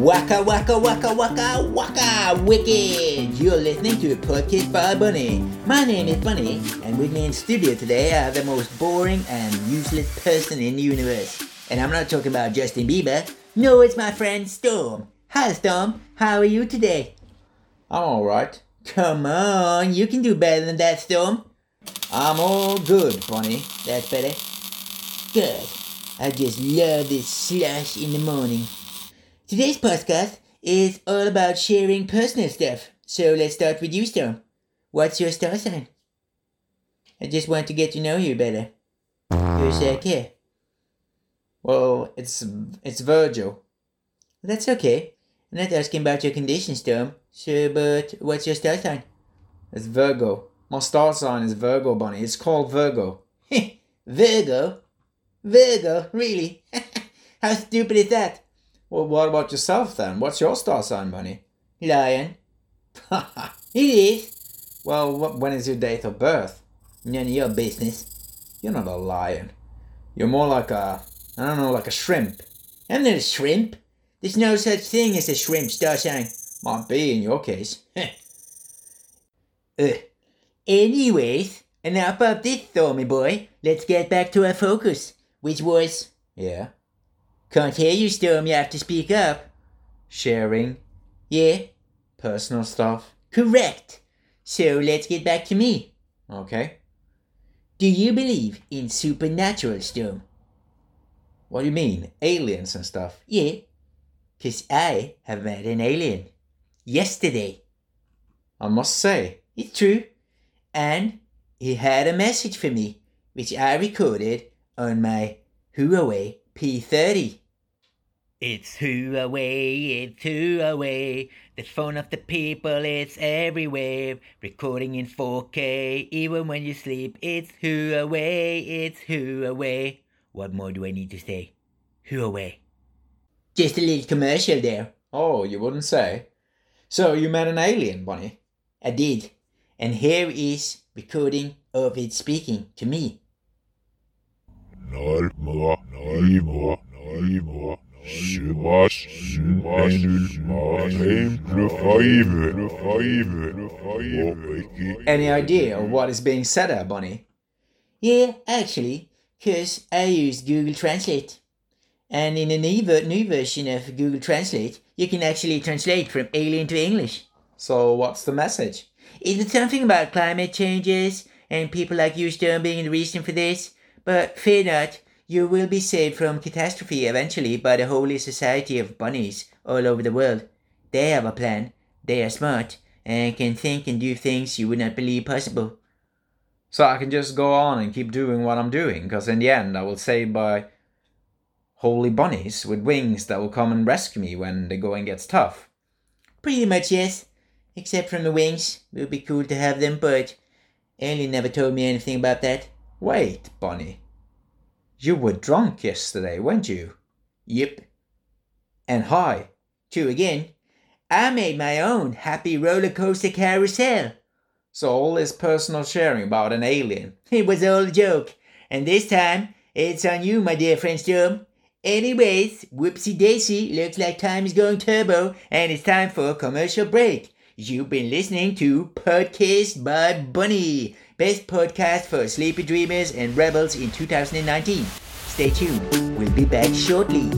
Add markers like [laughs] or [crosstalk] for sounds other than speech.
Waka waka waka waka waka wicked! You're listening to podcast by Bunny. My name is Bunny, and with me in studio today have the most boring and useless person in the universe. And I'm not talking about Justin Bieber. No, it's my friend Storm. Hi Storm, how are you today? I'm alright. Come on, you can do better than that, Storm. I'm all good, Bunny. That's better. Good. I just love this slush in the morning. Today's podcast is all about sharing personal stuff. So let's start with you, Storm. What's your star sign? I just want to get to know you better. Who's that kid? Well, it's it's Virgil. That's okay. I'm not asking about your condition, Storm. So, but what's your star sign? It's Virgo. My star sign is Virgo, Bunny. It's called Virgo. [laughs] Virgo? Virgo? Really? [laughs] How stupid is that? Well, what about yourself then? What's your star sign, Bunny? Lion. [laughs] it is. Well, what, when is your date of birth? None of your business. You're not a lion. You're more like a, I don't know, like a shrimp. I'm not a shrimp. There's no such thing as a shrimp star sign. Might be in your case. uh, [laughs] anyways, enough of this, Stormy boy. Let's get back to our focus, which was. Yeah. Can't hear you, Storm. You have to speak up. Sharing. Yeah. Personal stuff. Correct. So let's get back to me. Okay. Do you believe in supernatural, Storm? What do you mean? Aliens and stuff? Yeah. Because I have met an alien. Yesterday. I must say. It's true. And he had a message for me, which I recorded on my Huawei P30. It's Huawei, it's Huawei. The phone of the people, it's everywhere. Recording in 4K, even when you sleep. It's Huawei, it's Huawei. What more do I need to say? Huawei? Just a little commercial there. Oh, you wouldn't say. So you met an alien, Bonnie? I did. And here is recording of it speaking to me. Nalma, Nalma, Nalma, Any idea of what is being said there, Bunny? Yeah, actually, because I use Google Translate. And in a new, new version of Google Translate, you can actually translate from alien to English. So what's the message? Is it something about climate changes and people like you, Stone, being the reason for this? But fear not, you will be saved from catastrophe eventually by the Holy Society of Bunnies all over the world. They have a plan, they are smart, and can think and do things you would not believe possible. So I can just go on and keep doing what I'm doing, because in the end I will saved by holy bunnies with wings that will come and rescue me when the going gets tough. Pretty much, yes. Except from the wings. It would be cool to have them, but Alien never told me anything about that. Wait, Bunny. You were drunk yesterday, weren't you? Yep. And high. True again. I made my own happy roller coaster carousel. So all this personal sharing about an alien. [laughs] It was all a joke. And this time, it's on you, my dear friend Storm. Anyways, whoopsie daisy, looks like time is going turbo, and it's time for a commercial break. You've been listening to Podcast by Bunny, best podcast for sleepy dreamers and rebels in 2019. Stay tuned, we'll be back shortly.